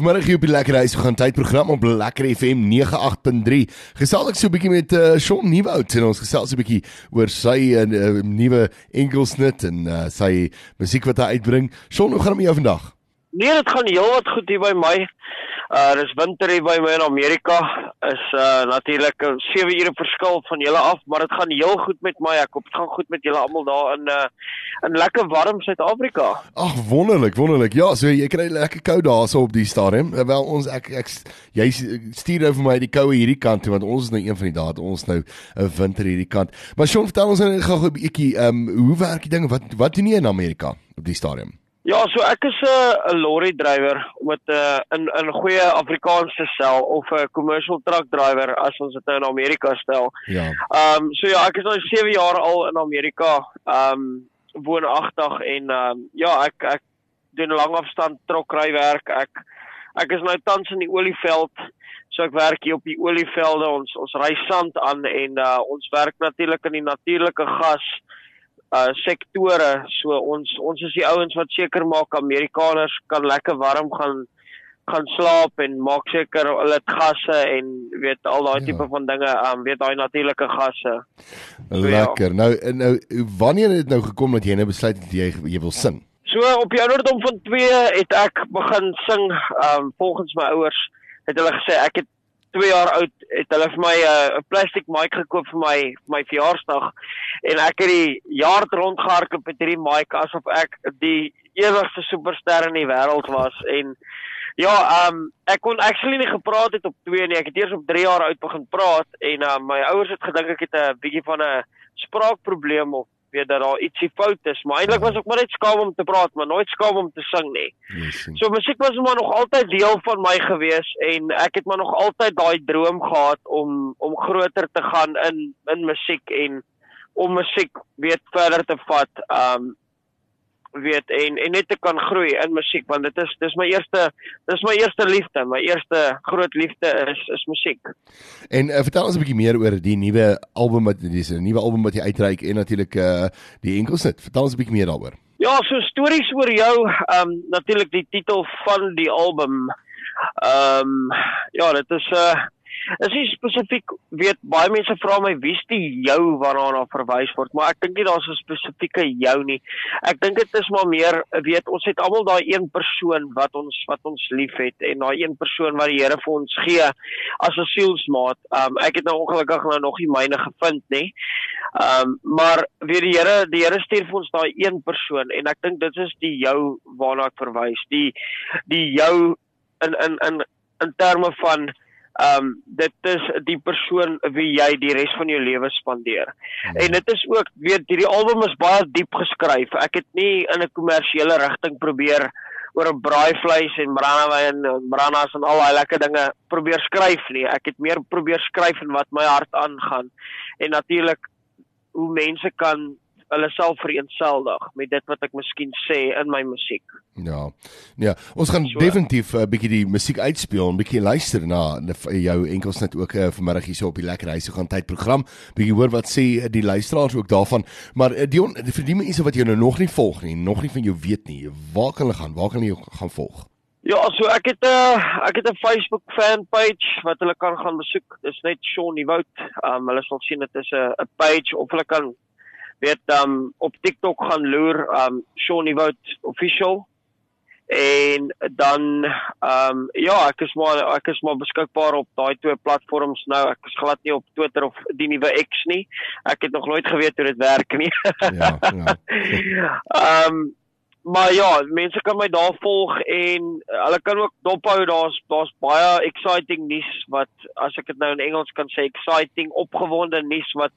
Vanmiddag hier op die Lekker Huis gaan tydprogram op Lekker FM 98.3. Gesels ek so 'n bietjie met uh, Shaun Nieuwoud en ons gesels 'n bietjie oor sy uh, nuwe enkelsnit en uh, sy musiek wat hy uitbring. Shaun, hoe gaan dit met jou vandag? Nee, dit gaan heelwat goed hier by my. Uh dis winter hier by my in Amerika. Is uh natuurlik 'n 7 ure verskil van julle af, maar dit gaan heel goed met my. Ek hoop dit gaan goed met julle almal daar in uh in lekker warm Suid-Afrika. Ag wonderlik, wonderlik. Ja, so jy kry lekker koud daarso op die stadium. Uh, wel ons ek ek jy stuur nou vir my die koue hierdie kant toe want ons is nou een van die dae ons nou 'n winter hierdie kant. Maar Shaun, vertel ons net gou 'n bietjie ehm um, hoe werk die dinge? Wat wat doen jy in Amerika op die stadium? Ja, so ek is 'n 'n lorry drywer met 'n uh, in in goeie Afrikaanse stel of 'n commercial truck driver as ons dit nou in Amerika stel. Ja. Ehm um, so ja, ek is nou 7 jaar al in Amerika. Ehm um, woonagtig en ehm um, ja, ek ek doen langafstand trokrywerk. Ek ek is nou tans in die olieveld. So ek werk hier op die olievelde. Ons ons ry sand aan en uh, ons werk natuurlik in die natuurlike gas uh sektore. So ons ons is die ouens wat seker maak Amerikaners kan lekker warm gaan gaan slaap en maak seker hulle het gasse en weet al daai ja. tipe van dinge, um weet daai natuurlike gasse. So, lekker. Ja. Nou nou wanneer het dit nou gekom dat jy nou besluit het jy jy wil sing? So op die ouderdom van 2 het ek begin sing um volgens my ouers het hulle gesê ek het 2 jaar oud het hulle vir my uh, 'n uh, plastiek mic gekoop vir my vir my verjaarsdag en ek het die jaar rond gehardloop met hierdie mic asof ek die ewigste superster in die wêreld was en ja, ehm um, ek kon actually nie gepraat het op 2 nie. Ek het eers op 3 jaar oud begin praat en uh, my ouers het gedink ek het 'n bietjie van 'n spraakprobleem of weet dat daar ietsie fout is, maar eintlik was ek maar net skaam om te praat, maar nooit skaam om te sing nie. Yes, so musiek was maar nog altyd deel van my gewees en ek het maar nog altyd daai droom gehad om om groter te gaan in in musiek en om musiek weet verder te vat. Um weet en en net te kan groei in musiek want dit is dis my eerste dis my eerste liefde my eerste groot liefde is is musiek. En uh, vertel ons 'n bietjie meer oor die nuwe album wat dis 'n nuwe album wat jy uitreik en natuurlik uh die enkelsit. Vertel ons 'n bietjie meer daaroor. Ja, so stories oor jou, ehm um, natuurlik die titel van die album. Ehm um, ja, dit is 'n uh, Is nie spesifiek weet baie mense vra my wie's die jou waarna na verwys word, maar ek dink nie daar's 'n spesifieke jou nie. Ek dink dit is maar meer weet ons het almal daai een persoon wat ons wat ons liefhet en daai een persoon wat die Here vir ons gee as 'n sielsmaat. Um ek het nou ongelukkig nou nog nie myne gevind nie. Um maar weet die Here, die Here stuur vir ons daai een persoon en ek dink dit is die jou waarna ek verwys. Die die jou in in in in terme van ehm um, dit is die persoon wie jy die res van jou lewe spandeer. Ja. En dit is ook weet hierdie album is baie diep geskryf. Ek het nie in 'n kommersiële rigting probeer oor 'n braaivleis en brandewyn en brandas en al daai lekker dinge probeer skryf nie. Ek het meer probeer skryf en wat my hart aangaan. En natuurlik hoe mense kan hulle self vereenseldig met dit wat ek miskien sê in my musiek. Ja. Ja, ons gaan so, definitief 'n uh, bietjie die musiek uitspeel, 'n bietjie luister na jou enkels net ook uh, vanmiddag hier so op die lekker huis gaan tyd program. Bietjie hoor wat sê uh, die luisteraars ook daarvan. Maar uh, Dion, vir die mense wat jou nou nog nie volg nie, nog nie van jou weet nie, waar kan hulle gaan? Waar kan hulle jou gaan volg? Ja, so ek het 'n uh, ek het 'n Facebook fan page wat hulle kan gaan besoek. Dis net Shaun Nieuwoud. Um hulle sal sien dit is 'n 'n page of hulle kan weet um op TikTok gaan loer um Shawnee Vote official. En dan um ja ek is maar ek is maar beskikbaar op daai twee platforms nou. Ek is glad nie op Twitter of die nuwe X nie. Ek het nog nooit geweet hoe dit werk nie. Ja ja. Um maar ja mense kan my daar volg en hulle kan ook dophou daar's daar's baie exciting nuus wat as ek dit nou in Engels kan sê exciting opgewonde nuus wat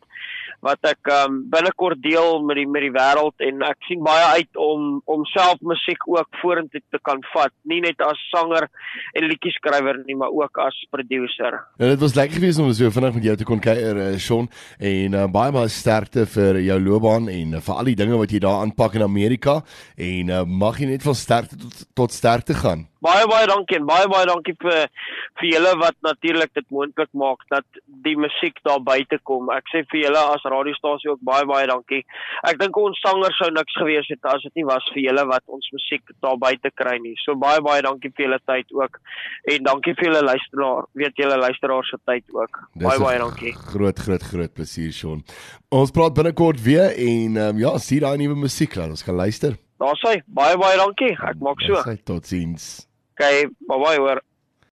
wat ek um, binnekort deel met die met die wêreld en ek sien baie uit om om self musiek ook vorentoe te kan vat, nie net as sanger en liedjie skrywer nie, maar ook as producer. Ja, dit was lekker geweest om so vinnig met jou te kon kuier, uh, Shaun, en uh, baie baie sterkte vir jou loopbaan en uh, vir al die dinge wat jy daar aanpak in Amerika en uh, mag jy net van sterkte tot tot sterkte gaan. Baie baie dankie en baie baie dankie vir vir julle wat natuurlik dit moontlik maak dat die musiek daar buite kom. Ek sê vir julle as radiostasie ook baie baie dankie. Ek dink ons sangers sou niks gewees het as dit nie was vir julle wat ons musiek daar buite kry nie. So baie baie dankie vir julle tyd ook en dankie vir julle luisteraar. Weet julle luisteraars se tyd ook. Dis baie baie dankie. Groot groot groot plesier Sean. Ons praat binnekort weer en um, ja, sien daai nuwe musiek laat ons gaan luister. Daar sê baie baie dankie. Ek maak so. Totsiens. bye bye ar